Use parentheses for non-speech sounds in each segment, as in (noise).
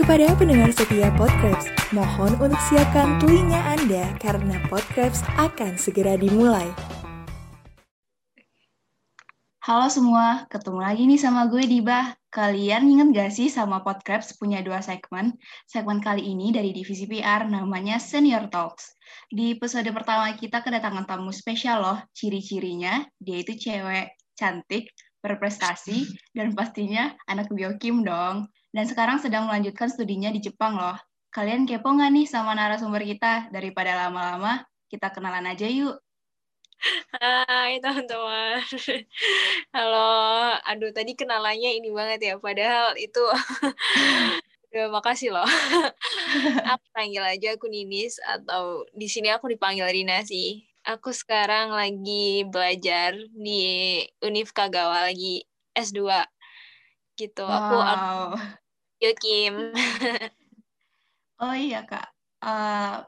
Kepada pendengar setia Podcasts, mohon untuk siapkan telinga Anda karena Podcasts akan segera dimulai. Halo semua, ketemu lagi nih sama gue Diba. Kalian inget gak sih sama Podcasts punya dua segmen? Segmen kali ini dari divisi PR namanya Senior Talks. Di episode pertama kita kedatangan tamu spesial loh, ciri-cirinya dia itu cewek cantik, berprestasi, dan pastinya anak biokim dong. Dan sekarang sedang melanjutkan studinya di Jepang loh. Kalian kepo nggak nih sama narasumber kita? Daripada lama-lama, kita kenalan aja yuk. Hai teman-teman. (laughs) Halo. Aduh tadi kenalannya ini banget ya. Padahal itu (laughs) Udah makasih loh. (laughs) aku panggil aja aku Ninis atau di sini aku dipanggil Rina sih. Aku sekarang lagi belajar di Univ Kagawa lagi S2 gitu. Wow. Aku aku Kim. oh iya kak. Uh,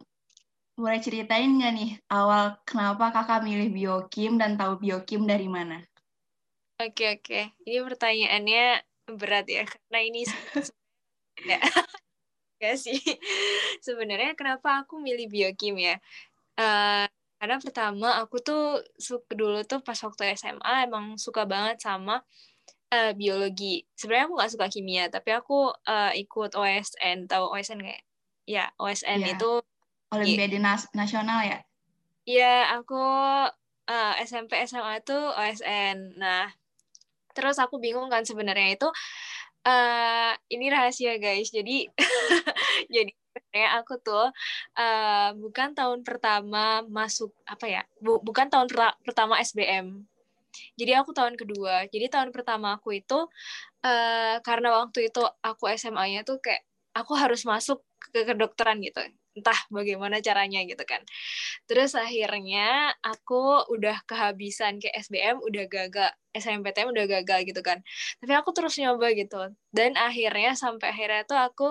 boleh ceritain nggak nih awal kenapa kakak milih biokim dan tahu biokim dari mana? Oke oke, ini pertanyaannya berat ya karena ini ya (laughs) ya sih sebenarnya kenapa aku milih biokim ya uh, karena pertama aku tuh suka dulu tuh pas waktu SMA emang suka banget sama uh, biologi sebenarnya aku nggak suka kimia tapi aku uh, ikut OSN tahu OSN kayak ya OSN yeah. itu Olimpiade nas nasional ya? Iya, aku uh, SMP SMA itu OSN. Nah, terus aku bingung kan sebenarnya itu uh, ini rahasia guys. Jadi (laughs) jadi sebenarnya aku tuh uh, bukan tahun pertama masuk apa ya? Bu, bukan tahun per pertama SBM. Jadi aku tahun kedua. Jadi tahun pertama aku itu uh, karena waktu itu aku SMA-nya tuh kayak aku harus masuk ke kedokteran gitu entah bagaimana caranya gitu kan. Terus akhirnya aku udah kehabisan ke SBM, udah gagal, SMPTN udah gagal gitu kan. Tapi aku terus nyoba gitu. Dan akhirnya sampai akhirnya tuh aku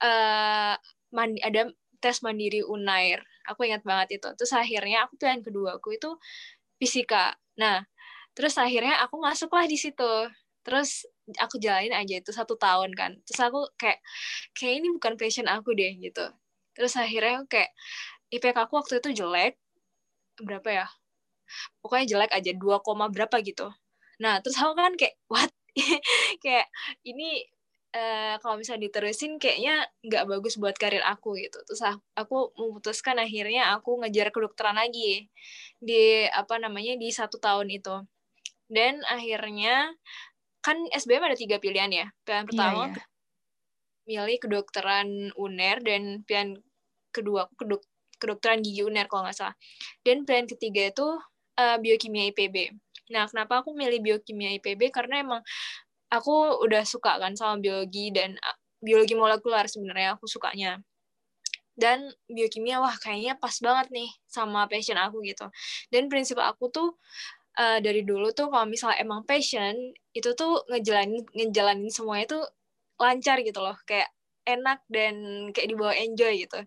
uh, mandi, ada tes mandiri Unair. Aku ingat banget itu. Terus akhirnya aku pilihan kedua aku itu fisika. Nah, terus akhirnya aku masuklah di situ. Terus aku jalanin aja itu satu tahun kan. Terus aku kayak kayak ini bukan passion aku deh gitu. Terus akhirnya kayak IPK aku waktu itu jelek. Berapa ya? Pokoknya jelek aja dua koma berapa gitu. Nah terus aku kan kayak (laughs) what? Kayak ini uh, kalau misalnya diterusin kayaknya nggak bagus buat karir aku gitu. Terus aku memutuskan akhirnya aku ngejar kedokteran lagi. Di apa namanya di satu tahun itu dan akhirnya kan SBM ada tiga pilihan ya pilihan iya, pertama yeah, yeah milih kedokteran UNER dan pilihan kedua kedok kedokteran gigi UNER kalau nggak salah. Dan pilihan ketiga itu uh, biokimia IPB. Nah, kenapa aku milih biokimia IPB? Karena emang aku udah suka kan sama biologi dan uh, biologi molekular sebenarnya aku sukanya. Dan biokimia wah kayaknya pas banget nih sama passion aku gitu. Dan prinsip aku tuh uh, dari dulu tuh kalau misalnya emang passion itu tuh ngejalanin ngejalanin semuanya tuh lancar gitu loh. Kayak enak dan kayak dibawa enjoy gitu.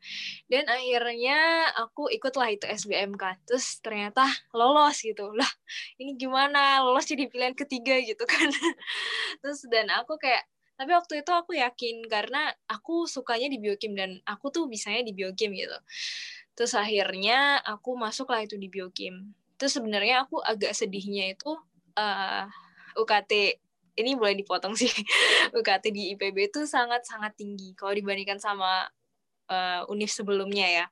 Dan akhirnya aku ikutlah itu SBM kan terus ternyata lolos gitu. Lah ini gimana? Lolos jadi pilihan ketiga gitu (laughs) kan. Terus dan aku kayak tapi waktu itu aku yakin karena aku sukanya di biokim dan aku tuh bisanya di biokim gitu. Terus akhirnya aku masuklah itu di biokim terus sebenarnya aku agak sedihnya itu uh, UKT ini boleh dipotong sih. (laughs) UKT di IPB itu sangat-sangat tinggi. Kalau dibandingkan sama uh, univ sebelumnya ya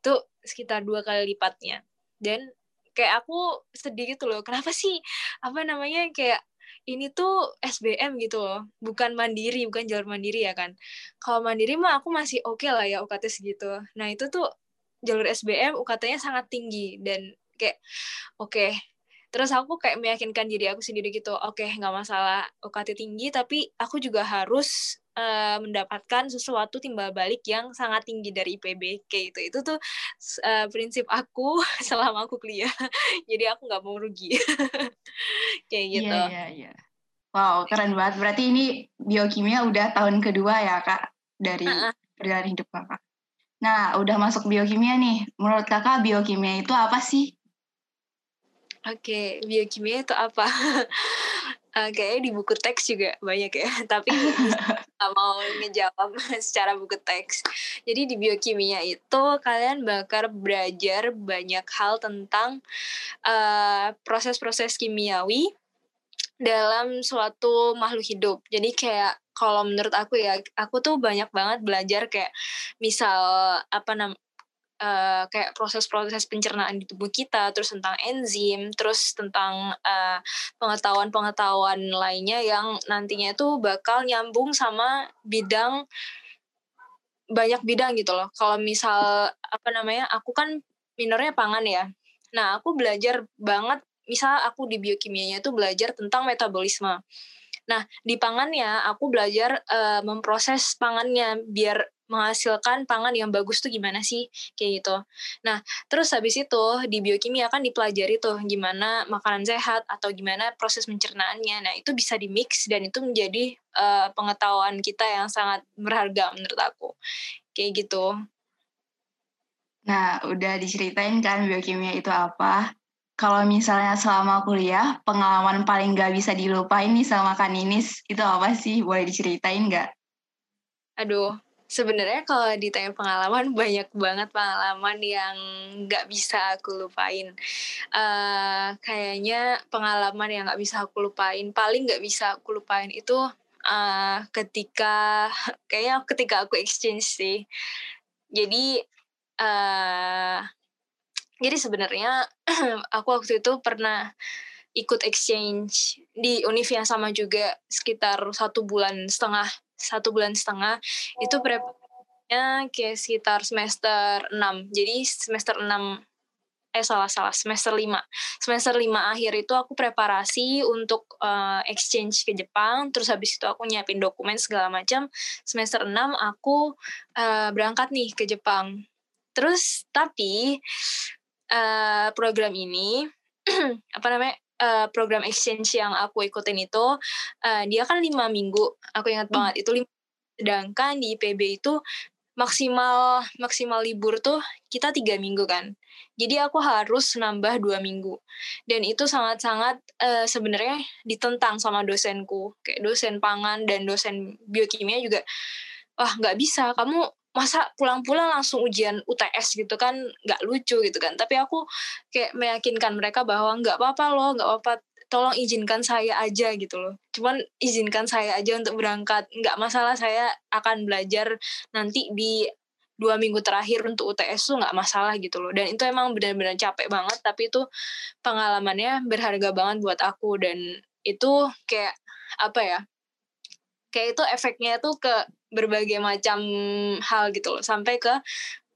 itu sekitar dua kali lipatnya. Dan kayak aku sedih gitu loh kenapa sih apa namanya kayak ini tuh SBM gitu loh bukan mandiri bukan jalur mandiri ya kan. Kalau mandiri mah aku masih oke okay lah ya UKT segitu. Nah itu tuh jalur SBM UKT-nya sangat tinggi dan kayak oke. Okay, terus aku kayak meyakinkan diri aku sendiri gitu oke okay, nggak masalah UKT tinggi tapi aku juga harus uh, mendapatkan sesuatu timbal balik yang sangat tinggi dari IPB kayak itu itu tuh uh, prinsip aku (laughs) selama aku kuliah. (laughs) Jadi aku nggak mau rugi. (laughs) Kayak iya, gitu. iya iya. Iya wow keren banget. Berarti ini biokimia udah tahun kedua ya kak dari uh -uh. perjalanan hidup kakak. Nah udah masuk biokimia nih. Menurut kakak biokimia itu apa sih Oke, biokimia itu apa? uh, (laughs) kayaknya di buku teks juga banyak ya, (laughs) tapi (laughs) nggak mau ngejawab secara buku teks. Jadi di biokimia itu kalian bakal belajar banyak hal tentang uh, proses-proses kimiawi dalam suatu makhluk hidup. Jadi kayak kalau menurut aku ya, aku tuh banyak banget belajar kayak misal apa nam uh, kayak proses-proses pencernaan di tubuh kita, terus tentang enzim, terus tentang pengetahuan pengetahuan-pengetahuan lainnya yang nantinya itu bakal nyambung sama bidang banyak bidang gitu loh. Kalau misal apa namanya, aku kan minornya pangan ya. Nah, aku belajar banget misal aku di biokimianya itu belajar tentang metabolisme. Nah, di pangannya aku belajar uh, memproses pangannya biar menghasilkan pangan yang bagus tuh gimana sih kayak gitu. Nah, terus habis itu di biokimia kan dipelajari tuh gimana makanan sehat atau gimana proses pencernaannya. Nah, itu bisa dimix dan itu menjadi uh, pengetahuan kita yang sangat berharga menurut aku. Kayak gitu. Nah, udah diceritain kan biokimia itu apa? Kalau misalnya selama kuliah, pengalaman paling gak bisa dilupain nih sama Kaninis, itu apa sih? Boleh diceritain nggak? Aduh, sebenarnya kalau ditanya pengalaman (laughs) banyak banget pengalaman yang nggak bisa aku lupain. Uh, kayaknya pengalaman yang nggak bisa aku lupain paling nggak bisa aku lupain itu uh, ketika (laughs) kayaknya ketika aku exchange sih. Jadi uh, jadi sebenarnya (clears throat) aku waktu itu pernah ikut exchange di univ yang sama juga sekitar satu bulan setengah satu bulan setengah itu prepnya kayak sekitar semester 6 jadi semester 6 eh salah salah semester 5 semester 5 akhir itu aku preparasi untuk uh, exchange ke Jepang terus habis itu aku nyiapin dokumen segala macam. Semester 6 aku uh, berangkat nih ke Jepang. Terus tapi uh, program ini (clears throat) apa namanya uh, program exchange yang aku ikutin itu uh, dia kan lima minggu aku ingat hmm. banget itu lima sedangkan di IPB itu maksimal maksimal libur tuh kita tiga minggu kan. Jadi aku harus nambah dua minggu. Dan itu sangat-sangat uh, sebenarnya ditentang sama dosenku. Kayak dosen pangan dan dosen biokimia juga wah nggak bisa. Kamu masa pulang-pulang langsung ujian UTS gitu kan nggak lucu gitu kan. Tapi aku kayak meyakinkan mereka bahwa nggak apa-apa loh nggak apa-apa. Tolong izinkan saya aja gitu loh. Cuman izinkan saya aja untuk berangkat. Nggak masalah saya akan belajar nanti di dua minggu terakhir untuk UTS tuh nggak masalah gitu loh. Dan itu emang benar-benar capek banget tapi itu pengalamannya berharga banget buat aku. Dan itu kayak apa ya kayak itu efeknya tuh ke berbagai macam hal gitu loh sampai ke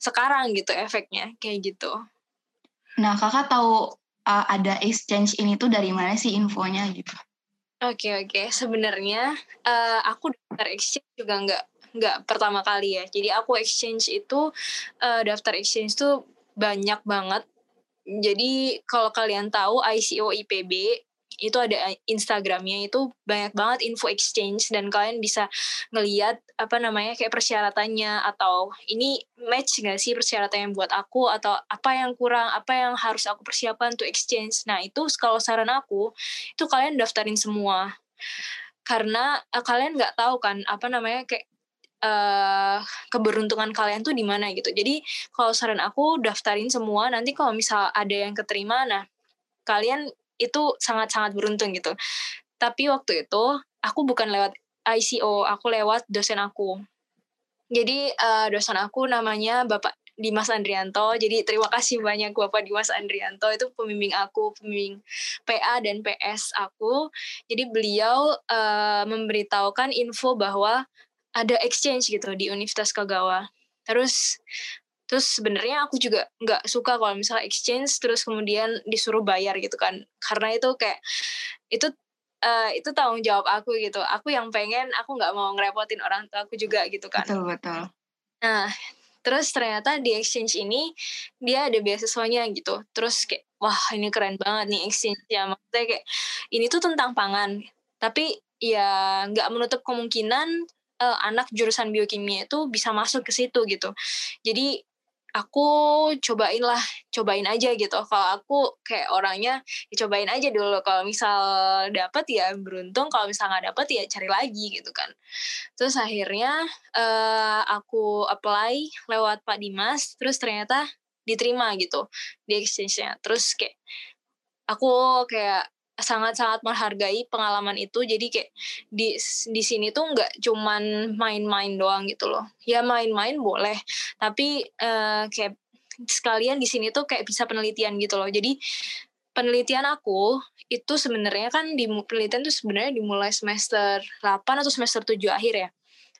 sekarang gitu efeknya kayak gitu. Nah kakak tahu uh, ada exchange ini tuh dari mana sih infonya gitu? Oke okay, oke okay. sebenarnya uh, aku daftar exchange juga nggak nggak pertama kali ya. Jadi aku exchange itu uh, daftar exchange tuh banyak banget. Jadi kalau kalian tahu ICO IPB itu ada Instagramnya itu banyak banget info exchange dan kalian bisa ngeliat apa namanya kayak persyaratannya atau ini match gak sih persyaratannya buat aku atau apa yang kurang apa yang harus aku persiapkan untuk exchange nah itu kalau saran aku itu kalian daftarin semua karena uh, kalian nggak tahu kan apa namanya kayak uh, keberuntungan kalian tuh di mana gitu. Jadi kalau saran aku daftarin semua. Nanti kalau misal ada yang keterima, nah kalian itu sangat-sangat beruntung gitu. Tapi waktu itu aku bukan lewat ICO, aku lewat dosen aku. Jadi uh, dosen aku namanya Bapak Dimas Andrianto. Jadi terima kasih banyak Bapak Dimas Andrianto itu pembimbing aku, pembimbing PA dan PS aku. Jadi beliau uh, memberitahukan info bahwa ada exchange gitu di Universitas Kagawa. Terus terus sebenarnya aku juga nggak suka kalau misalnya exchange terus kemudian disuruh bayar gitu kan. Karena itu kayak itu uh, itu tanggung jawab aku gitu. Aku yang pengen aku nggak mau ngerepotin orang tua aku juga gitu kan. Betul betul. Nah terus ternyata di exchange ini dia ada beasiswanya gitu. Terus kayak wah ini keren banget nih exchange ya maksudnya kayak ini tuh tentang pangan. Tapi ya nggak menutup kemungkinan uh, anak jurusan biokimia itu bisa masuk ke situ gitu. Jadi aku cobain lah cobain aja gitu. Kalau aku kayak orangnya ya cobain aja dulu. Kalau misal dapet ya beruntung. Kalau misal nggak dapet ya cari lagi gitu kan. Terus akhirnya uh, aku apply lewat Pak Dimas. Terus ternyata diterima gitu di exchange-nya. Terus kayak aku kayak sangat-sangat menghargai pengalaman itu. Jadi kayak di di sini tuh nggak cuman main-main doang gitu loh. Ya main-main boleh tapi uh, kayak sekalian di sini tuh kayak bisa penelitian gitu loh. Jadi penelitian aku itu sebenarnya kan di penelitian tuh sebenarnya dimulai semester 8 atau semester 7 akhir ya.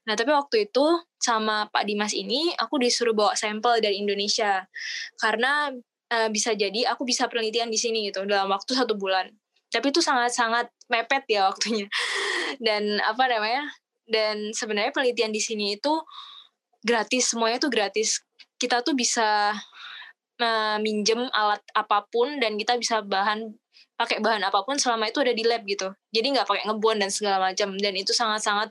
Nah, tapi waktu itu sama Pak Dimas ini aku disuruh bawa sampel dari Indonesia. Karena uh, bisa jadi aku bisa penelitian di sini gitu dalam waktu satu bulan tapi itu sangat-sangat mepet ya waktunya. Dan apa namanya dan sebenarnya penelitian di sini itu gratis semuanya itu gratis. Kita tuh bisa uh, minjem alat apa pun dan kita bisa bahan pakai bahan apa pun selama itu ada di lab gitu. Jadi nggak pakai ngebuan dan segala macam. Dan itu sangat-sangat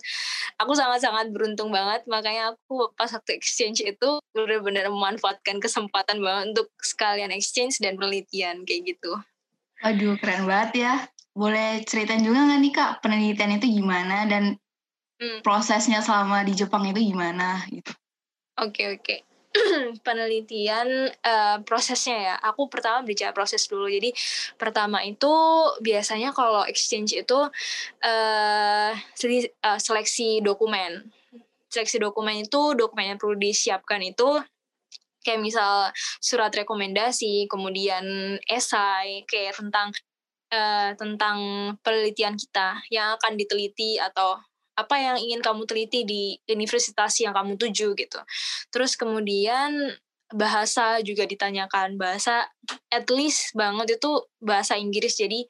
aku sangat-sangat beruntung banget. Makanya aku pas waktu exchange itu benar-benar memanfaatkan kesempatan banget untuk sekalian exchange dan penelitian kayak gitu Aduh, keren banget ya. Boleh ceritain juga nggak nih Kak, penelitian itu gimana dan hmm. prosesnya selama di Jepang itu gimana gitu? Oke, okay, oke. Okay. (clears throat) penelitian uh, prosesnya ya. Aku pertama bicara proses dulu. Jadi pertama itu biasanya kalau exchange itu uh, seleksi dokumen. Seleksi dokumen itu dokumen yang perlu disiapkan itu kayak misal surat rekomendasi, kemudian esai kayak tentang uh, tentang penelitian kita yang akan diteliti atau apa yang ingin kamu teliti di universitas yang kamu tuju gitu. Terus kemudian bahasa juga ditanyakan bahasa at least banget itu bahasa Inggris jadi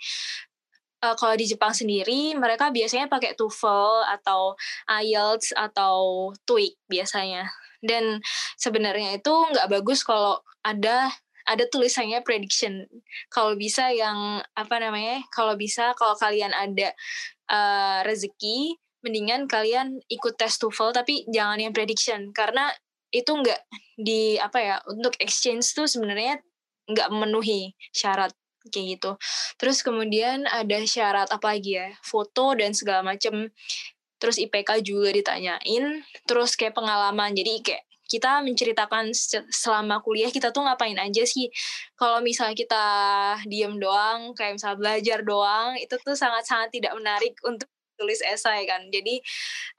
uh, kalau di Jepang sendiri mereka biasanya pakai TOEFL atau IELTS atau TOEIC biasanya dan sebenarnya itu nggak bagus kalau ada ada tulisannya prediction kalau bisa yang apa namanya kalau bisa kalau kalian ada uh, rezeki mendingan kalian ikut tes TOEFL tapi jangan yang prediction karena itu nggak di apa ya untuk exchange tuh sebenarnya nggak memenuhi syarat kayak gitu. Terus kemudian ada syarat apa lagi ya? Foto dan segala macam terus IPK juga ditanyain terus kayak pengalaman. Jadi kayak kita menceritakan selama kuliah kita tuh ngapain aja sih? Kalau misalnya kita diem doang kayak misal belajar doang itu tuh sangat-sangat tidak menarik untuk tulis esai kan. Jadi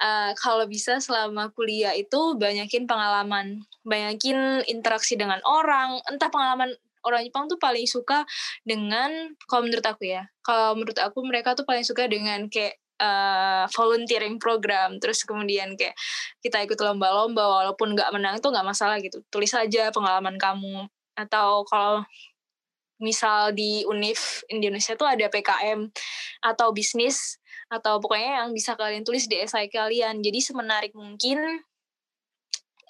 uh, kalau bisa selama kuliah itu banyakin pengalaman. Banyakin interaksi dengan orang. Entah pengalaman orang Jepang tuh paling suka dengan kalau menurut aku ya kalau menurut aku mereka tuh paling suka dengan kayak uh, volunteering program. Terus kemudian kayak kita ikut lomba-lomba walaupun nggak menang itu nggak masalah gitu. Tulis aja pengalaman kamu. Atau kalau misal di Unif Indonesia tuh ada PKM atau bisnis atau pokoknya yang bisa kalian tulis di esai kalian. Jadi semenarik mungkin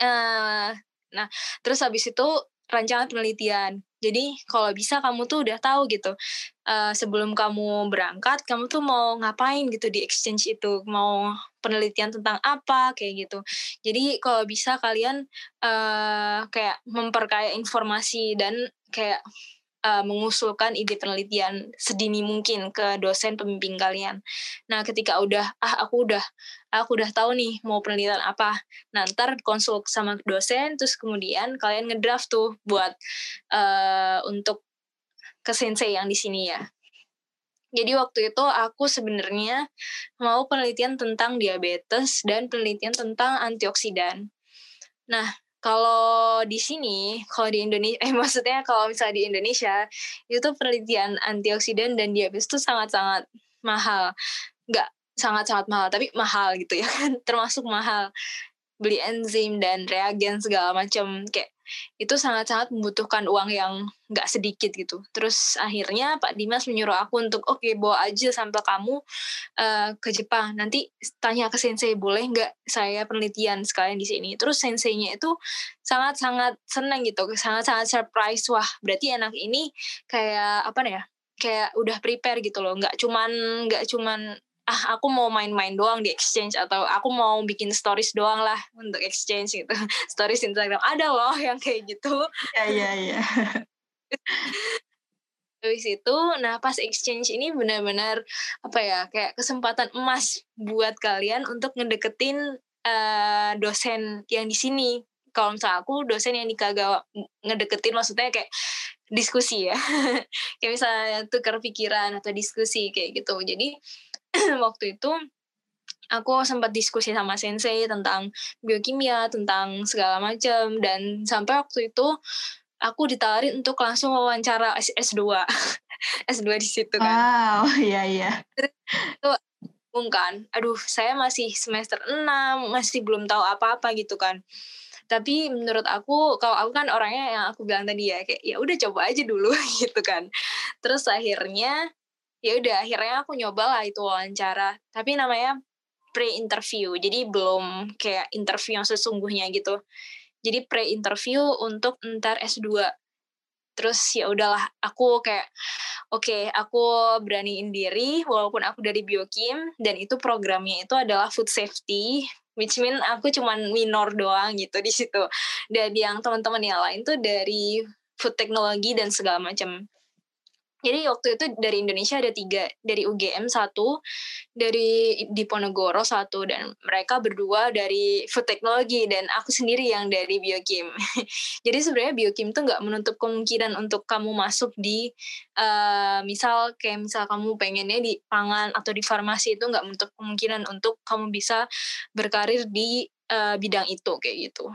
uh, nah terus habis itu rancangan penelitian jadi kalau bisa kamu tuh udah tahu gitu uh, sebelum kamu berangkat kamu tuh mau ngapain gitu di exchange itu mau penelitian tentang apa kayak gitu. Jadi kalau bisa kalian uh, kayak memperkaya informasi dan kayak uh, mengusulkan ide penelitian sedini mungkin ke dosen pembimbing kalian. Nah, ketika udah ah aku udah aku udah tahu nih mau penelitian apa. Nah, ntar konsul sama dosen terus kemudian kalian ngedraft tuh buat uh, untuk ke sensei yang di sini ya. Jadi waktu itu aku sebenarnya mau penelitian tentang diabetes dan penelitian tentang antioksidan. Nah, kalau di sini, kalau di Indonesia, eh (laughs) maksudnya kalau misalnya di Indonesia, itu penelitian antioksidan dan diabetes itu sangat-sangat mahal. Nggak sangat-sangat mahal, tapi mahal gitu ya kan, (laughs) termasuk mahal. Beli enzim dan reagen segala macam kayak itu sangat-sangat membutuhkan uang yang nggak sedikit gitu. Terus akhirnya Pak Dimas menyuruh aku untuk oke okay, bawa aja sampel kamu uh, ke Jepang. Nanti tanya ke sensei boleh nggak saya penelitian sekalian di sini. Terus senseinya itu sangat-sangat senang gitu, sangat-sangat surprise. Wah berarti anak ini kayak apa ya? Kayak udah prepare gitu loh. Nggak cuman nggak cuman ah aku mau main-main doang di exchange atau aku mau bikin stories doang lah untuk exchange gitu (laughs) stories Instagram ada loh yang kayak gitu ya ya ya (laughs) Habis itu, nah pas exchange ini benar-benar apa ya kayak kesempatan emas buat kalian untuk ngedeketin uh, dosen yang di sini. Kalau misalnya aku dosen yang kagak ngedeketin maksudnya kayak diskusi ya. (laughs) kayak misalnya tukar pikiran atau diskusi kayak gitu. Jadi (clears throat) waktu itu aku sempat diskusi sama sensei tentang biokimia, tentang segala macam. Dan sampai waktu itu aku ditawarin untuk langsung wawancara S2 S2 (laughs) di situ kan. Wow (laughs) iya iya. Itu kan. Aduh saya masih semester 6 masih belum tahu apa-apa gitu kan. Tapi menurut aku kalau aku kan orangnya yang aku bilang tadi ya kayak ya udah coba aja dulu (laughs) gitu kan. Terus akhirnya ya udah akhirnya aku nyoba lah itu wawancara. Tapi namanya pre interview jadi belum kayak interview yang sesungguhnya gitu. Jadi pre interview untuk ntar S2 terus ya udahlah aku kayak oke okay, aku beraniin diri walaupun aku dari biokim dan itu programnya itu adalah food safety which mean aku cuman minor doang gitu di situ. Dan yang teman-teman yang lain tuh dari food technology dan segala macam jadi waktu itu dari Indonesia ada tiga, dari UGM satu, dari Diponegoro satu, dan mereka berdua dari food technology dan aku sendiri yang dari biokim. (laughs) Jadi sebenarnya biokim itu nggak menutup kemungkinan untuk kamu masuk di, uh, misal kayak misal kamu pengennya di pangan atau di farmasi itu nggak menutup kemungkinan untuk kamu bisa berkarir di uh, bidang itu kayak gitu.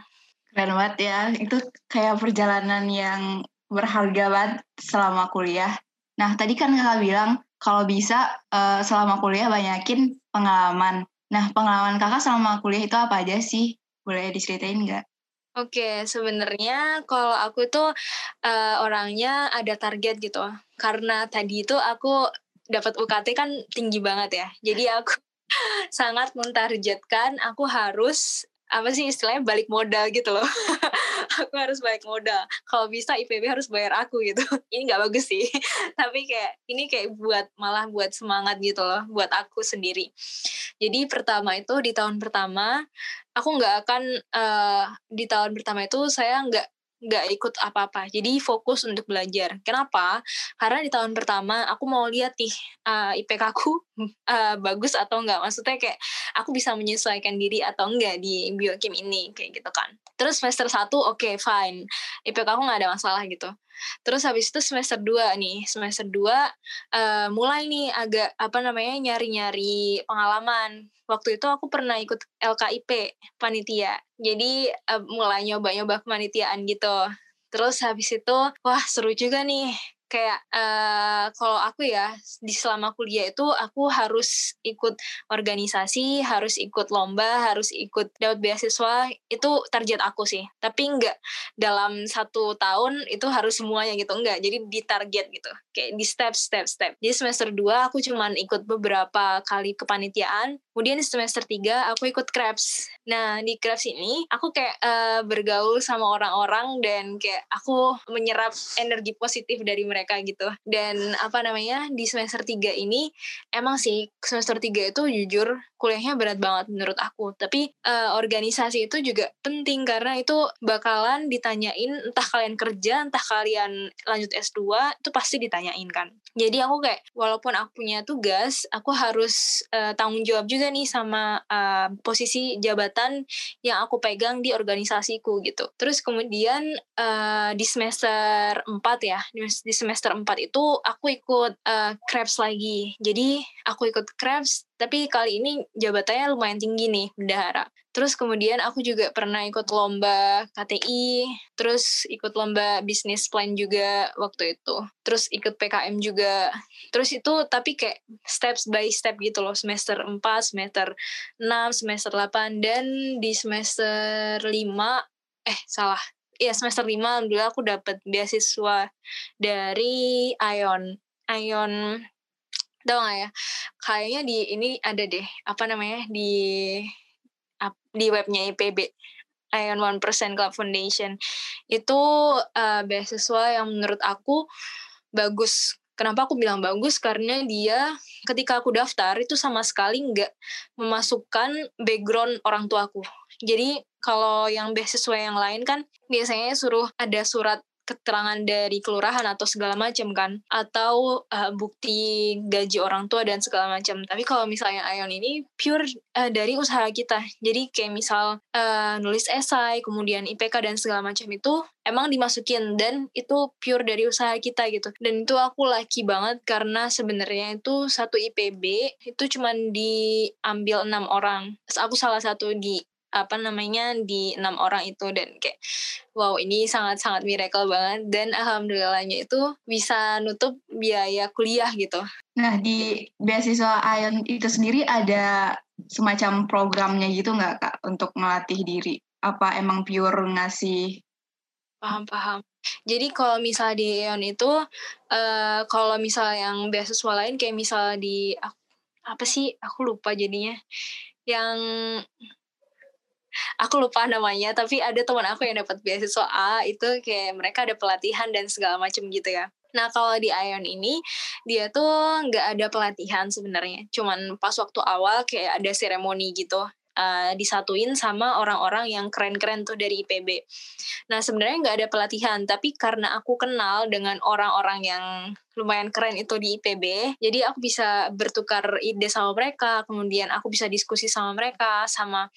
Keren banget ya, itu kayak perjalanan yang berharga banget selama kuliah Nah, tadi kan kakak bilang kalau bisa uh, selama kuliah banyakin pengalaman. Nah, pengalaman kakak selama kuliah itu apa aja sih? Boleh diceritain nggak? Oke, sebenarnya kalau aku tuh uh, orangnya ada target gitu. Karena tadi itu aku dapat UKT kan tinggi banget ya. Jadi aku (laughs) sangat mentargetkan aku harus apa sih istilahnya balik modal gitu loh (laughs) aku harus balik modal kalau bisa IPB harus bayar aku gitu (laughs) ini nggak bagus sih (laughs) tapi kayak ini kayak buat malah buat semangat gitu loh buat aku sendiri jadi pertama itu di tahun pertama aku nggak akan uh, di tahun pertama itu saya nggak nggak ikut apa-apa. Jadi fokus untuk belajar. Kenapa? Karena di tahun pertama aku mau lihat nih uh, eh, IPK aku uh, bagus atau enggak. Maksudnya kayak aku bisa menyesuaikan diri atau enggak di biokim ini kayak gitu kan. Terus semester 1 oke okay, fine. IPK aku nggak ada masalah gitu. Terus habis itu semester 2 nih, semester 2 uh, mulai nih agak apa namanya nyari-nyari pengalaman. Waktu itu aku pernah ikut LKIP panitia. Jadi uh, mulai nyoba-nyoba kepanitiaan gitu. Terus habis itu wah seru juga nih kayak uh, kalau aku ya di selama kuliah itu aku harus ikut organisasi, harus ikut lomba, harus ikut dapat beasiswa itu target aku sih. Tapi enggak dalam satu tahun itu harus semuanya gitu enggak. Jadi di target gitu, kayak di step step step. Jadi semester 2 aku cuman ikut beberapa kali kepanitiaan. Kemudian di semester 3 aku ikut Krebs. Nah di Krebs ini aku kayak uh, bergaul sama orang-orang dan kayak aku menyerap energi positif dari mereka gitu dan apa namanya di semester 3 ini emang sih semester 3 itu jujur kuliahnya berat banget menurut aku. Tapi uh, organisasi itu juga penting karena itu bakalan ditanyain entah kalian kerja entah kalian lanjut S2 itu pasti ditanyain kan. Jadi aku kayak walaupun aku punya tugas aku harus uh, tanggung jawab juga nih sama uh, posisi jabatan yang aku pegang di organisasiku gitu. Terus kemudian uh, di semester 4 ya di semester semester 4 itu aku ikut uh, Krebs lagi. Jadi aku ikut Krebs, tapi kali ini jabatannya lumayan tinggi nih, bendahara. Terus kemudian aku juga pernah ikut lomba KTI, terus ikut lomba bisnis plan juga waktu itu. Terus ikut PKM juga. Terus itu tapi kayak steps by step gitu loh, semester 4, semester 6, semester 8, dan di semester 5, eh salah, ya semester lima alhamdulillah aku dapat beasiswa dari Ion Ion gak ya kayaknya di ini ada deh apa namanya di di webnya IPB Ion One Percent Club Foundation itu uh, beasiswa yang menurut aku bagus Kenapa aku bilang bagus? Karena dia ketika aku daftar itu sama sekali nggak memasukkan background orang tuaku. Jadi kalau yang beasiswa yang lain kan biasanya suruh ada surat keterangan dari kelurahan atau segala macam kan. Atau uh, bukti gaji orang tua dan segala macam. Tapi kalau misalnya Ion ini pure uh, dari usaha kita. Jadi kayak misal uh, nulis esai kemudian IPK dan segala macam itu emang dimasukin. Dan itu pure dari usaha kita gitu. Dan itu aku laki banget karena sebenarnya itu satu IPB itu cuman diambil enam orang. Aku salah satu di apa namanya di enam orang itu dan kayak wow ini sangat sangat miracle banget dan alhamdulillahnya itu bisa nutup biaya kuliah gitu. Nah di beasiswa Ion itu sendiri ada semacam programnya gitu nggak kak untuk melatih diri? Apa emang pure ngasih? Paham paham. Jadi kalau misal di Ion itu uh, kalau misal yang beasiswa lain kayak misal di apa sih aku lupa jadinya yang aku lupa namanya tapi ada teman aku yang dapat beasiswa A itu kayak mereka ada pelatihan dan segala macam gitu ya Nah kalau di Ion ini dia tuh nggak ada pelatihan sebenarnya, cuman pas waktu awal kayak ada seremoni gitu. Uh, disatuin sama orang-orang yang keren-keren tuh dari IPB. Nah sebenarnya nggak ada pelatihan, tapi karena aku kenal dengan orang-orang yang lumayan keren itu di IPB, jadi aku bisa bertukar ide sama mereka, kemudian aku bisa diskusi sama mereka, sama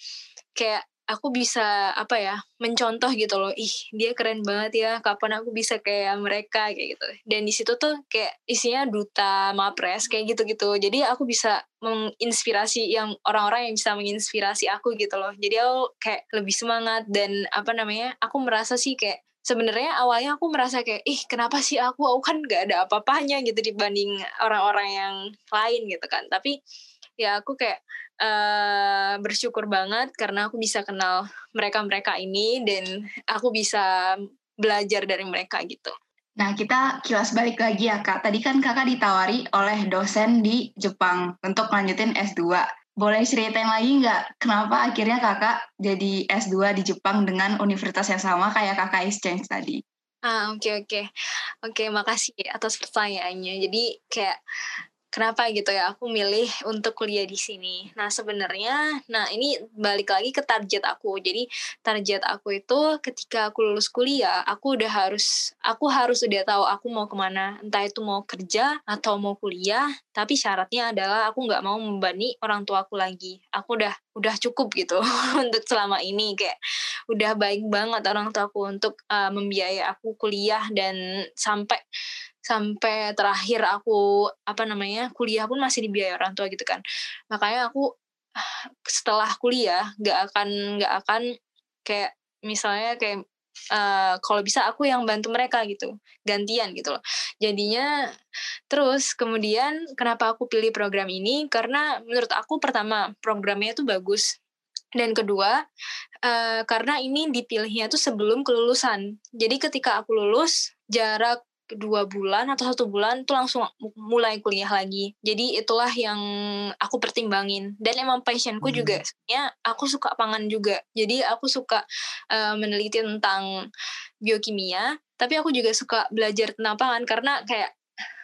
kayak aku bisa apa ya mencontoh gitu loh ih dia keren banget ya kapan aku bisa kayak mereka kayak gitu. Dan di situ tuh kayak isinya duta mapres kayak gitu gitu jadi aku bisa menginspirasi yang orang-orang yang bisa menginspirasi aku gitu loh. Jadi aku kayak lebih semangat dan apa namanya aku merasa sih kayak sebenarnya awalnya aku merasa kayak ih kenapa sih aku? Aku kan gak ada apa-apanya gitu dibanding orang-orang yang lain gitu kan. Tapi ya aku kayak uh, bersyukur banget karena aku bisa kenal mereka-mereka ini dan aku bisa belajar dari mereka gitu. Nah, kita kilas balik lagi ya, Kak. Tadi kan Kakak ditawari oleh dosen di Jepang untuk lanjutin S2. Boleh ceritain lagi nggak kenapa akhirnya Kakak jadi S2 di Jepang dengan universitas yang sama kayak Kakak exchange tadi? Ah, oke okay, oke. Okay. Oke, okay, makasih atas pertanyaannya. Jadi kayak kenapa gitu ya aku milih untuk kuliah di sini. Nah sebenarnya, nah ini balik lagi ke target aku. Jadi target aku itu ketika aku lulus kuliah, aku udah harus, aku harus udah tahu aku mau ke mana. Entah itu mau kerja atau mau kuliah. Tapi syaratnya adalah aku nggak mau membani orang tua aku lagi. Aku udah udah cukup gitu (laughs) untuk selama ini kayak udah baik banget orang tua aku untuk uh, membiayai aku kuliah dan sampai sampai terakhir aku apa namanya kuliah pun masih dibiayai orang tua gitu kan. Makanya aku setelah kuliah nggak akan nggak akan kayak misalnya kayak uh, kalau bisa aku yang bantu mereka gitu gantian gitu loh. Jadinya terus kemudian kenapa aku pilih program ini? Karena menurut aku pertama programnya itu bagus. Dan kedua uh, karena ini dipilihnya tuh sebelum kelulusan. Jadi ketika aku lulus jarak dua bulan atau satu bulan tuh langsung mulai kuliah lagi. Jadi itulah yang aku pertimbangin. Dan emang passionku hmm. juga sebenarnya aku suka pangan juga. Jadi aku suka uh, meneliti tentang biokimia, tapi aku juga suka belajar tentang pangan karena kayak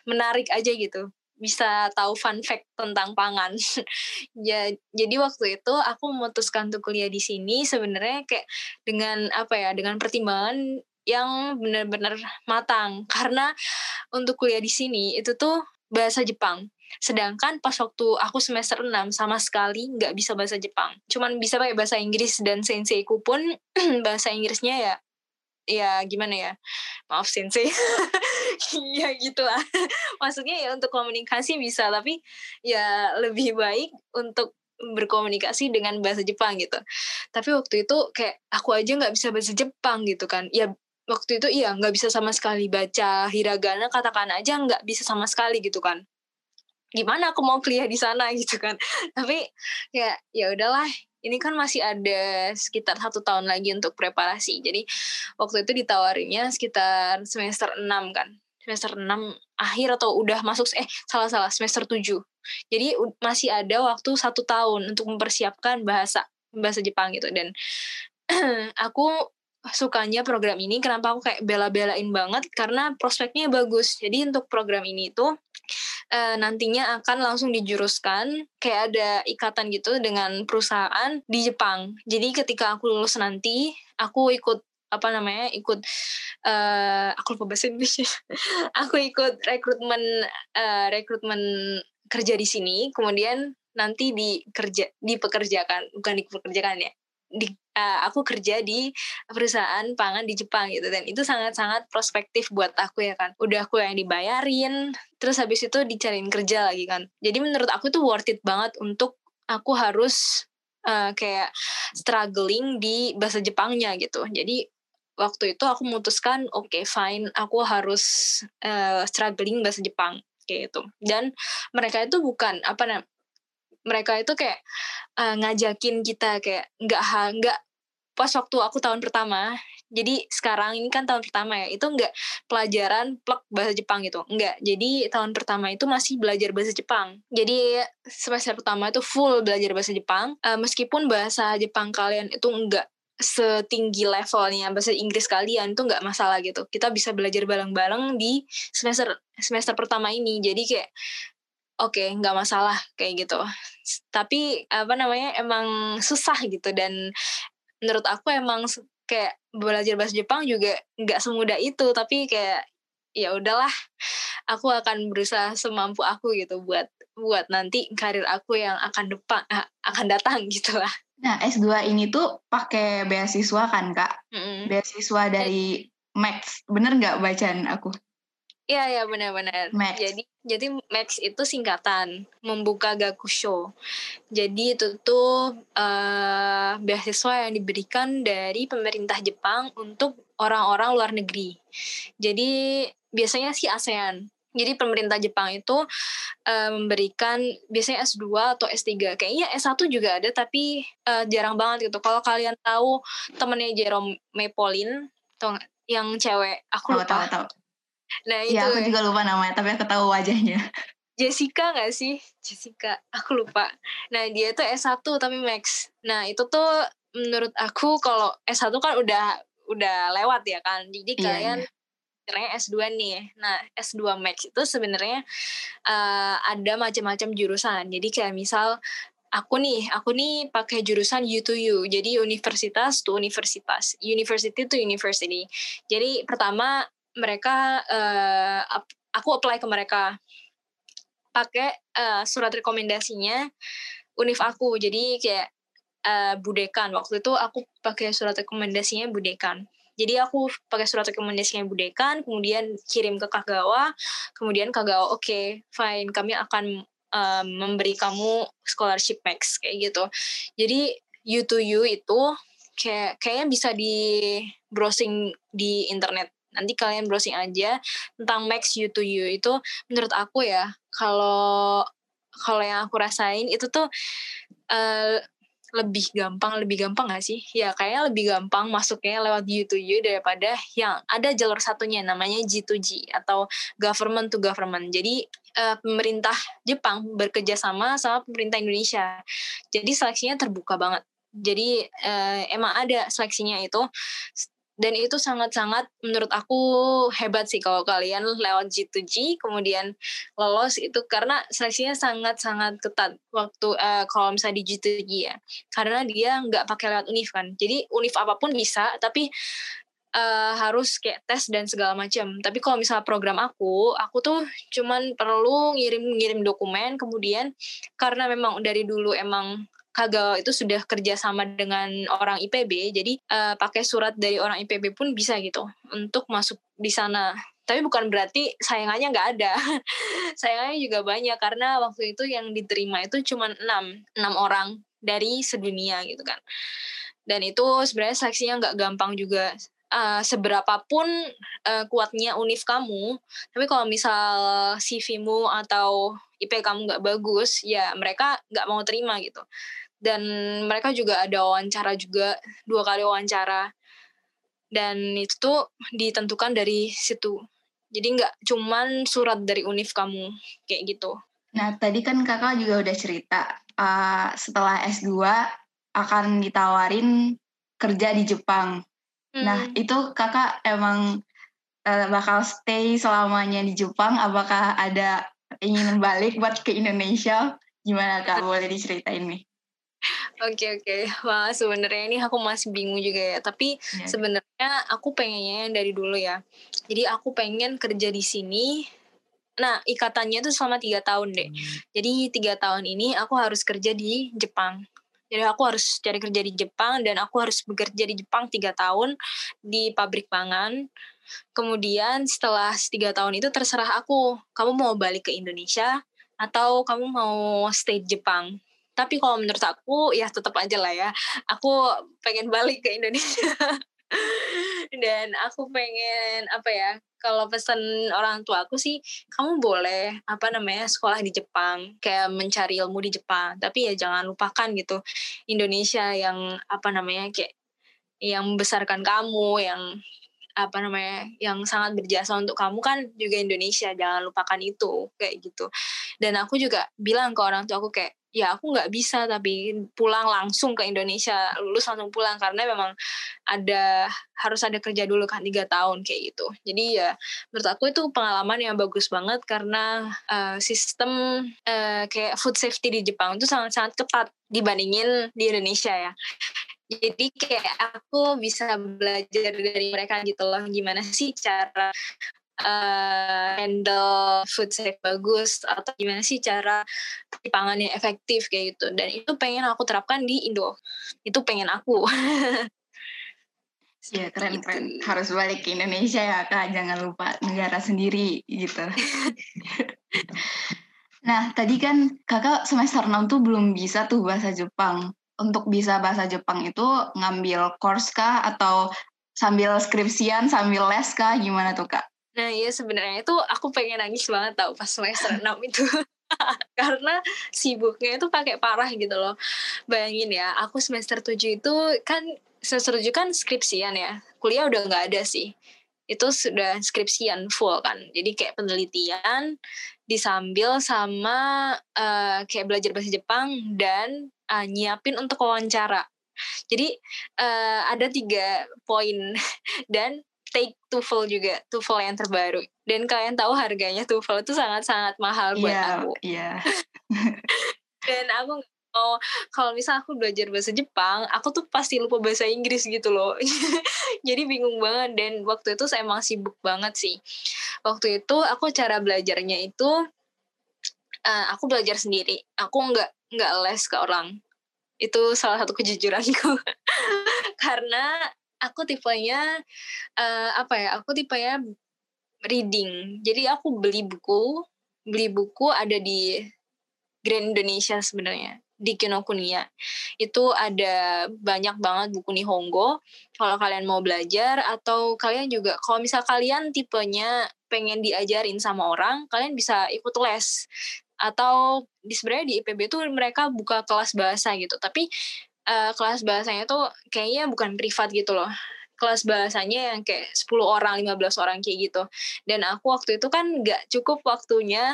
menarik aja gitu bisa tahu fun fact tentang pangan. (laughs) ya, jadi waktu itu aku memutuskan untuk kuliah di sini sebenarnya kayak dengan apa ya, dengan pertimbangan yang benar-benar matang. Karena untuk kuliah di sini itu tuh bahasa Jepang. Sedangkan pas waktu aku semester 6 sama sekali nggak bisa bahasa Jepang. Cuman bisa pakai bahasa Inggris dan senseiku pun (clears throat) bahasa Inggrisnya ya ya gimana ya? Maaf sensei. (laughs) Ya gitulah. (laughs) Maksudnya ya untuk komunikasi bisa tapi ya lebih baik untuk berkomunikasi dengan bahasa Jepang gitu. Tapi waktu itu kayak aku aja nggak bisa bahasa Jepang gitu kan. Ya waktu itu iya nggak bisa sama sekali baca hiragana katakana aja nggak bisa sama sekali gitu kan. Gimana aku mau kuliah di sana (laughs) gitu kan. Tapi ya ya udahlah ini kan masih ada sekitar satu tahun lagi untuk preparasi. Jadi waktu itu ditawarinnya sekitar semester 6 kan. Semester 6 akhir atau udah masuk eh salah salah semester 7 jadi masih ada waktu satu tahun untuk mempersiapkan bahasa bahasa Jepang gitu. Dan (clears throat) aku sukanya program ini kenapa aku kayak bela-belain banget? Karena prospeknya bagus. Jadi untuk program ini itu uh, nantinya akan langsung dijuruskan kayak ada ikatan gitu dengan perusahaan di Jepang. Jadi ketika aku lulus nanti aku ikut apa namanya ikut uh, aku lupa bahasa Inggris (laughs) aku ikut rekrutmen uh, rekrutmen kerja di sini. Kemudian nanti dikerja dipekerjakan bukan dipekerjakan ya di, uh, aku kerja di perusahaan pangan di Jepang gitu dan itu sangat-sangat prospektif buat aku ya kan. Udah aku yang dibayarin terus habis itu dicariin kerja lagi kan. Jadi menurut aku tuh worth it banget untuk aku harus uh, kayak struggling di bahasa Jepangnya gitu. Jadi waktu itu aku memutuskan oke okay, fine aku harus uh, struggling bahasa Jepang kayak itu dan mereka itu bukan apa namanya mereka itu kayak uh, ngajakin kita kayak nggak nggak pas waktu aku tahun pertama. Jadi sekarang ini kan tahun pertama ya itu nggak pelajaran plek bahasa Jepang gitu nggak. Jadi tahun pertama itu masih belajar bahasa Jepang. Jadi semester pertama itu full belajar bahasa Jepang. Uh, meskipun bahasa Jepang kalian itu enggak setinggi levelnya bahasa Inggris kalian itu nggak masalah gitu. Kita bisa belajar bareng-bareng di semester semester pertama ini. Jadi kayak oke okay, nggak masalah kayak gitu. Tapi apa namanya emang susah gitu. Dan menurut aku emang kayak belajar bahasa Jepang juga nggak semudah itu. Tapi kayak ya udahlah aku akan berusaha semampu aku gitu buat buat nanti karir aku yang akan depan akan datang (laughs) gitu lah. Nah S2 ini tuh pakai beasiswa kan kak? Mm -hmm. beasiswa dari Max bener nggak bacaan aku Iya ya benar-benar. Jadi jadi Max itu singkatan membuka gakusho. Jadi itu tuh uh, beasiswa yang diberikan dari pemerintah Jepang untuk orang-orang luar negeri. Jadi biasanya sih ASEAN. Jadi pemerintah Jepang itu uh, memberikan biasanya S2 atau S3. Kayaknya S1 juga ada tapi uh, jarang banget gitu. Kalau kalian tahu temennya Jerome Pauline, yang cewek, aku lupa. Tahu, tahu, tahu Nah iya, itu. Ya aku juga lupa namanya, tapi aku tahu wajahnya. Jessica gak sih? Jessica, aku lupa. Nah dia tuh S1 tapi Max. Nah itu tuh menurut aku kalau S1 kan udah udah lewat ya kan. Jadi iya, kalian yeah. S2 nih. Nah, S2 Max itu sebenarnya uh, ada macam-macam jurusan. Jadi kayak misal aku nih, aku nih pakai jurusan U to U. Jadi universitas to universitas, university to university. Jadi pertama mereka uh, aku apply ke mereka. Pakai uh, surat rekomendasinya univ aku. Jadi kayak uh, budekan. Waktu itu aku pakai surat rekomendasinya budekan. Jadi aku pakai surat rekomendasinya budekan kemudian kirim ke kagawa. Kemudian kagawa oke okay, fine. Kami akan uh, memberi kamu scholarship max kayak gitu. Jadi U to U itu kayak kayaknya bisa di browsing di internet nanti kalian browsing aja tentang Max U to U. Itu menurut aku ya kalau kalau yang aku rasain itu tuh uh, lebih gampang lebih gampang gak sih? Ya kayaknya lebih gampang masuknya lewat U to U daripada yang ada jalur satunya namanya G to G atau government to government. Jadi uh, pemerintah Jepang bekerja sama sama pemerintah Indonesia. Jadi seleksinya terbuka banget. Jadi uh, emang ada seleksinya itu dan itu sangat-sangat menurut aku hebat sih kalau kalian lewat G2G kemudian lolos itu karena seleksinya sangat-sangat ketat waktu uh, kalau misalnya di G2G ya. Karena dia nggak pakai lewat univ kan. Jadi univ apa pun bisa tapi uh, harus kayak tes dan segala macam. Tapi kalau misalnya program aku aku tuh cuman perlu ngirim-ngirim dokumen kemudian karena memang dari dulu emang Kagawa itu sudah kerjasama dengan orang IPB, jadi uh, pakai surat dari orang IPB pun bisa gitu untuk masuk di sana. Tapi bukan berarti sayangannya nggak ada. (laughs) sayangannya juga banyak karena waktu itu yang diterima itu cuma enam, enam orang dari sedunia gitu kan. Dan itu sebenarnya seleksinya nggak gampang juga uh, seberapapun uh, kuatnya univ kamu, tapi kalau misal CV-mu atau IP kamu nggak bagus, ya mereka nggak mau terima gitu dan mereka juga ada wawancara juga dua kali wawancara dan itu tuh ditentukan dari situ jadi nggak cuman surat dari univ kamu kayak gitu nah tadi kan kakak juga udah cerita uh, setelah S2 akan ditawarin kerja di Jepang Nah, Hmm. itu kakak emang uh, bakal stay selamanya di Jepang? Apakah ada ingin balik buat ke Indonesia? Gimana kak? Boleh diceritain nih? Oke oke, (laughs) wah sebenarnya ini aku masih bingung juga ya. Tapi Iya. sebenarnya aku pengennya yang dari dulu ya. Jadi aku pengen kerja di sini. Nah ikatannya tuh selama tiga tahun deh. Jadi tiga tahun ini aku harus kerja di Jepang. Jadi aku harus cari kerja di Jepang dan aku harus bekerja di Jepang tiga tahun di pabrik pangan. Kemudian setelah tiga tahun itu terserah aku, kamu mau balik ke Indonesia atau kamu mau stay di Jepang. Tapi kalau menurut aku ya tetap aja lah ya, aku pengen balik ke Indonesia. (laughs) Dan aku pengen apa ya? Kalau pesan orang tua aku sih, kamu boleh apa namanya sekolah di Jepang, kayak mencari ilmu di Jepang. Tapi ya jangan lupakan gitu Indonesia yang apa namanya kayak yang membesarkan kamu, yang apa namanya yang sangat berjasa untuk kamu kan juga Indonesia jangan lupakan itu kayak gitu. Dan aku juga bilang ke orang tua aku kayak ya aku nggak bisa tapi pulang langsung ke Indonesia lulus langsung pulang karena memang ada harus ada kerja dulu kan tiga tahun kayak gitu. Jadi ya menurut aku itu pengalaman yang bagus banget karena uh, sistem uh, kayak food safety di Jepang itu sangat sangat ketat dibandingin di Indonesia ya jadi kayak aku bisa belajar dari mereka gitu loh gimana sih cara uh, handle food safe bagus atau gimana sih cara pangan yang efektif kayak gitu. Dan itu pengen aku terapkan di Indo. Itu pengen aku. (laughs) Iya keren gitu. keren. harus balik ke Indonesia ya kak. Jangan lupa negara sendiri gitu. (laughs) Nah tadi kan kakak semester 6 tuh belum bisa tuh bahasa Jepang untuk bisa bahasa Jepang itu ngambil course kah atau sambil skripsian sambil les kah gimana tuh kak? Nah iya sebenarnya itu aku pengen nangis banget tau pas semester 6 itu (laughs) karena sibuknya itu pakai parah gitu loh. Bayangin ya, aku semester 7 itu kan semester 7 kan skripsian ya. Kuliah udah nggak ada sih. Itu sudah skripsian full kan. Jadi kayak penelitian disambil sama uh, kayak belajar bahasa Jepang dan uh, nyiapin untuk wawancara. Jadi uh, ada tiga poin (laughs) dan take TOEFL juga, TOEFL yang terbaru. Dan kalian tahu harganya TOEFL itu sangat-sangat mahal buat yeah, aku. Iya. (laughs) dan aku mau kalau misal aku belajar bahasa Jepang, aku tuh pasti lupa bahasa Inggris gitu loh. (laughs) Jadi bingung banget dan waktu itu saya emang sibuk banget sih. Waktu itu aku cara belajarnya itu uh, aku belajar sendiri. Aku nggak nggak les ke orang. Itu salah satu kejujuranku. (laughs) Karena aku tipenya uh, apa ya? Aku tipenya reading. Jadi aku beli buku, beli buku ada di Grand Indonesia sebenarnya di Kinokuniya. Itu ada banyak banget buku Nihongo. Kalau kalian mau belajar atau kalian juga kalau misal kalian tipenya pengen diajarin sama orang, kalian bisa ikut les. Atau di sebenarnya di IPB tuh mereka buka kelas bahasa gitu. Tapi uh, kelas bahasanya tuh kayaknya bukan privat gitu loh kelas bahasanya yang kayak 10 orang, 15 orang kayak gitu. Dan aku waktu itu kan nggak cukup waktunya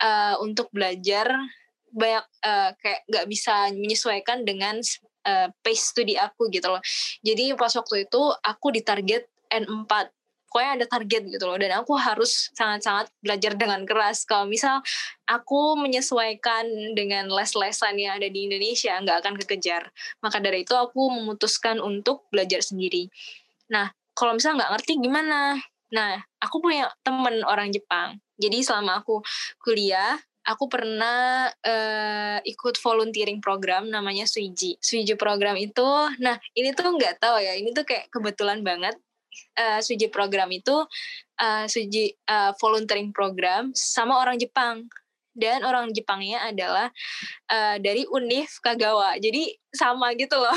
uh, untuk belajar banyak uh, kayak nggak bisa menyesuaikan dengan uh, pace studi aku gitu loh. Jadi pas waktu itu aku ditarget N4 pokoknya ada target gitu loh. Dan aku harus sangat-sangat belajar dengan keras. Kalau misal aku menyesuaikan dengan les-lesan yang ada di Indonesia nggak akan kekejar. Maka dari itu aku memutuskan untuk belajar sendiri. Nah kalau misal nggak ngerti gimana? Nah aku punya temen orang Jepang. Jadi selama aku kuliah aku pernah uh, ikut volunteering program namanya Suiji. Suiji program itu, nah ini tuh nggak tahu ya, ini tuh kayak kebetulan banget. Uh, Suji program itu uh, Suji uh, volunteering program sama orang Jepang. Dan orang Jepangnya adalah uh, dari Univ Kagawa. Jadi sama gitu loh.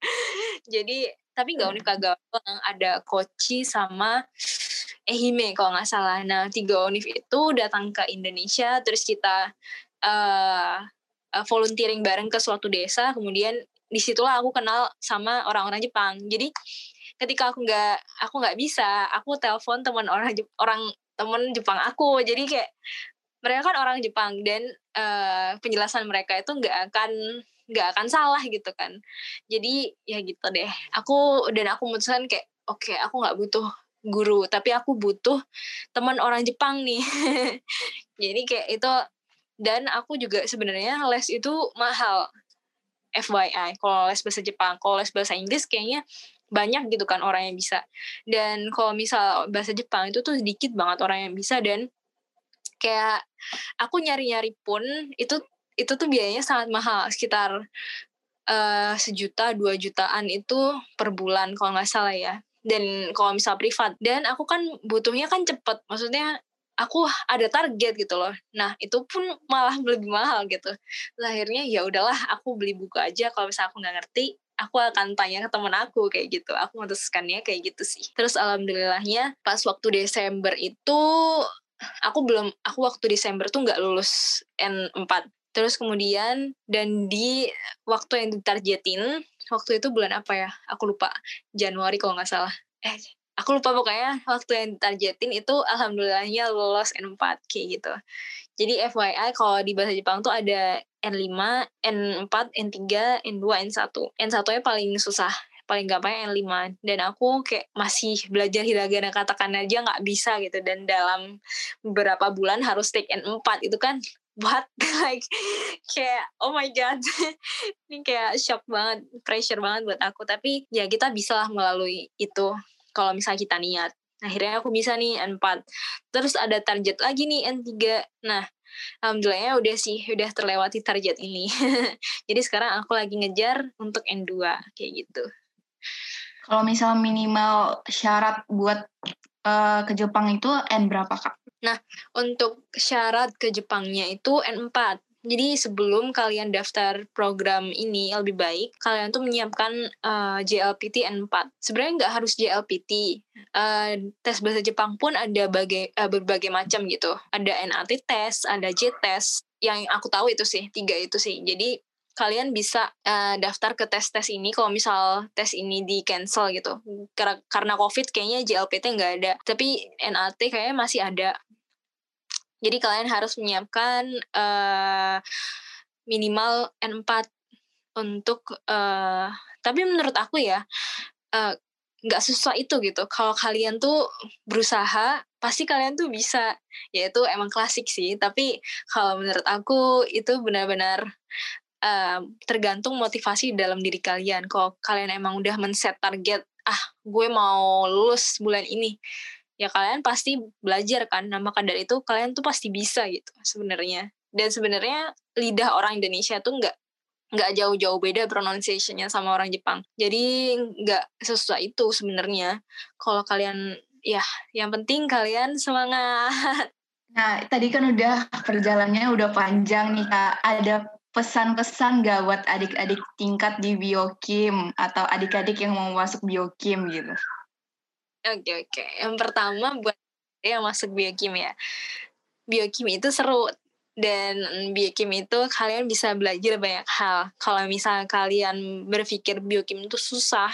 (laughs) Jadi tapi nggak Univ Kagawa ada Kochi sama Ehime kalau nggak salah. Nah tiga Univ itu datang ke Indonesia terus kita uh, volunteering bareng ke suatu desa. Kemudian di situlah aku kenal sama orang-orang Jepang. Jadi ketika aku nggak aku nggak bisa aku telepon teman orang orang teman Jepang aku. Jadi kayak mereka kan orang Jepang dan uh, penjelasan mereka itu nggak akan nggak akan salah gitu kan. Jadi ya gitu deh. Aku dan aku memutuskan kayak oke okay, aku nggak butuh guru tapi aku butuh teman orang Jepang nih. (laughs) Jadi kayak itu dan aku juga sebenarnya les itu mahal. FYI kalau les bahasa Jepang kalau les bahasa Inggris kayaknya banyak gitu kan orang yang bisa. Dan kalau misal bahasa Jepang itu tuh sedikit banget orang yang bisa dan kayak aku nyari-nyari pun itu itu tuh biayanya sangat mahal sekitar uh, sejuta dua jutaan itu per bulan kalau nggak salah ya dan kalau misal privat dan aku kan butuhnya kan cepet. Maksudnya aku ada target gitu loh. Nah itu pun malah (laughs) lebih mahal gitu. Akhirnya ya udahlah aku beli buku aja. Kalau misal aku nggak ngerti aku akan tanya ke temen aku kayak gitu. Aku memutuskannya kayak gitu sih. Terus alhamdulillahnya pas waktu Desember itu aku belum aku waktu Desember tuh nggak lulus N4 Terus kemudian dan di waktu yang ditargetin waktu itu bulan apa ya? Aku lupa. Januari kalau nggak salah. Eh, aku lupa pokoknya waktu yang ditargetin itu alhamdulillahnya lolos N4 kayak gitu. Jadi FYI kalau di bahasa Jepang tuh ada N5, N4, N3, N2, N1. N1-nya paling susah paling gampang N5 dan aku kayak masih belajar hiragana katakan aja nggak bisa gitu dan dalam beberapa bulan harus take N4 itu kan what (laughs) like kayak oh my god. Ini kayak shock banget pressure banget buat aku. Tapi ya kita bisa lah melalui itu kalau misalnya kita niat. Akhirnya aku bisa nih N4 terus ada target lagi nih N3 nah alhamdulillahnya udah sih udah terlewati target ini. (laughs) Jadi sekarang aku lagi ngejar untuk N2 kayak gitu. Kalau misal minimal syarat buat uh, ke Jepang itu N berapa kak? Nah, untuk syarat ke Jepangnya itu N4. Jadi sebelum kalian daftar program ini lebih baik, kalian tuh menyiapkan uh, eh, JLPT N4. Sebenarnya nggak harus JLPT. Uh, eh, tes bahasa Jepang pun ada bagai, uh, berbagai macam gitu. Ada NAT test, ada J test. Yang aku tahu itu sih, tiga itu sih. Jadi kalian bisa uh, daftar ke tes-tes ini kalau misal tes ini di cancel gitu karena karena covid kayaknya JLPT nggak ada tapi NAT kayaknya masih ada jadi kalian harus menyiapkan uh, minimal N4 untuk uh, tapi menurut aku ya nggak uh, susah itu gitu kalau kalian tuh berusaha pasti kalian tuh bisa ya itu emang klasik sih tapi kalau menurut aku itu benar-benar uh, tergantung motivasi dalam diri kalian. Kalau kalian emang udah men-set target, ah gue mau lulus bulan ini, ya kalian pasti belajar kan. Nah maka dari itu kalian tuh pasti bisa gitu sebenarnya. Dan sebenarnya lidah orang Indonesia tuh nggak nggak jauh-jauh beda pronunciationnya sama orang Jepang. Jadi nggak sesusah itu sebenarnya. Kalau kalian ya yang penting kalian semangat. (laughs) Nah, tadi kan udah perjalanannya udah panjang nih Kak. Ada pesan-pesan gak buat adik-adik tingkat di biokim atau adik-adik yang mau masuk biokim gitu? Oke okay, oke. Okay. Yang pertama buat yang masuk biokim ya. Biokim itu seru dan biokim itu kalian bisa belajar banyak hal. Kalau misalnya kalian berpikir biokim itu susah,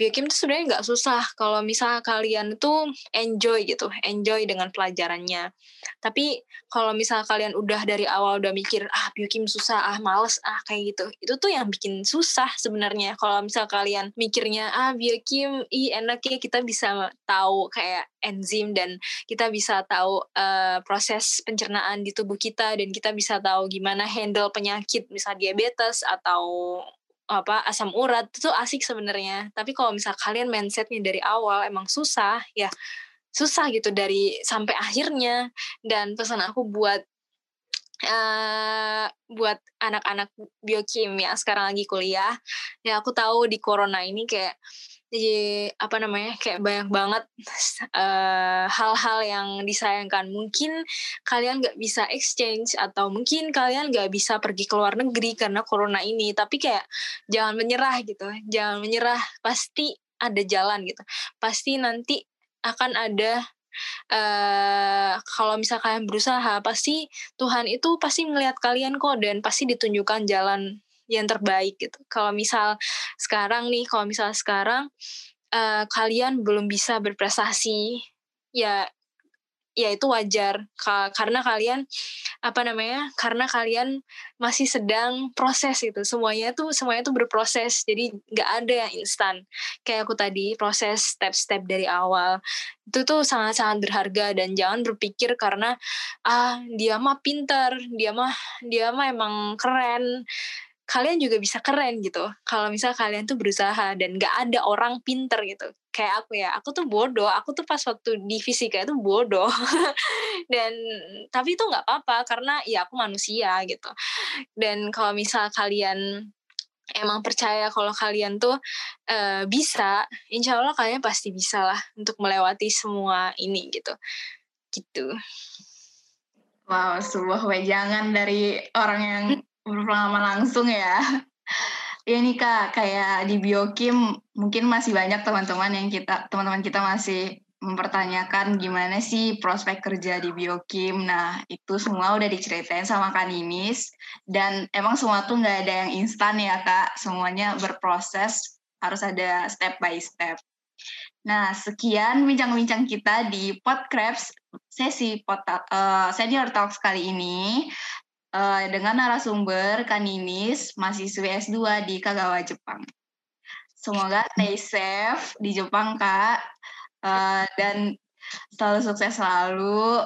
biokim itu sebenarnya nggak susah kalau misal kalian tuh enjoy gitu, enjoy dengan pelajarannya. Tapi kalau misal kalian udah dari awal udah mikir ah biokim susah, ah males, ah kayak gitu, itu tuh yang bikin susah sebenarnya. Kalau misal kalian mikirnya ah biokim, i enak ya kita bisa tahu kayak enzim dan kita bisa tahu uh, proses pencernaan di tubuh kita dan kita bisa tahu gimana handle penyakit misal diabetes atau apa asam urat itu asik sebenarnya. Tapi kalau misal kalian mindsetnya dari awal emang susah ya susah gitu dari sampai akhirnya. Dan pesan aku buat uh, buat anak-anak biokimia sekarang lagi kuliah ya aku tahu di corona ini kayak jadi apa namanya kayak banyak banget eh, hal-hal uh, yang disayangkan. Mungkin kalian nggak bisa exchange atau mungkin kalian nggak bisa pergi ke luar negeri karena corona ini. Tapi kayak jangan menyerah gitu jangan menyerah. Pasti ada jalan gitu. Pasti nanti akan ada uh, kalau misalkan kalian berusaha pasti Tuhan itu pasti melihat kalian kok dan pasti ditunjukkan jalan yang terbaik gitu. Kalau misal sekarang nih, kalau misal sekarang uh, kalian belum bisa berprestasi, ya ya itu wajar. Ka karena kalian apa namanya karena kalian masih sedang proses itu semuanya tuh semuanya tuh berproses. Jadi nggak ada yang instan. Kayak aku tadi proses step-step dari awal. Itu tuh sangat-sangat berharga dan jangan berpikir karena ah dia mah pinter dia mah dia mah emang keren kalian juga bisa keren gitu. Kalau misal kalian tuh berusaha dan gak ada orang pinter gitu. Kayak aku ya aku tuh bodoh. Aku tuh pas waktu di fisika itu bodoh. (laughs) Dan tapi itu nggak apa-apa karena ya aku manusia gitu. Dan kalau misal kalian emang percaya kalau kalian tuh uh, bisa insya Allah kalian pasti bisa lah untuk melewati semua ini gitu. Gitu. Wow sebuah wejangan dari orang yang berpengalaman langsung ya. (laughs) Ya nih kak, kayak di biokim mungkin masih banyak teman-teman yang kita teman-teman kita masih mempertanyakan gimana sih prospek kerja di biokim. Nah itu semua udah diceritain sama Kak Ninis dan emang semua tuh nggak ada yang instan ya kak. Semuanya berproses, harus ada step by step. Nah, sekian bincang-bincang kita di Podcraps sesi pot, uh, Senior Talks kali ini uh, dengan narasumber Kaninis, mahasiswa S2 di Kagawa, Jepang. Semoga stay safe di Jepang, Kak. Uh, dan selalu sukses selalu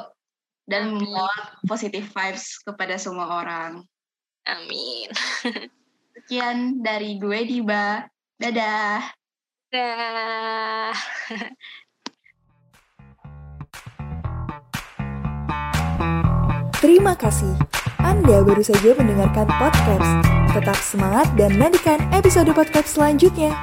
dan membawa positive vibes kepada semua orang. Amin. Sekian dari gue Diba. Dadah. Dadah. Terima kasih. Anda baru saja mendengarkan podcast. Tetap semangat dan nantikan episode podcast selanjutnya.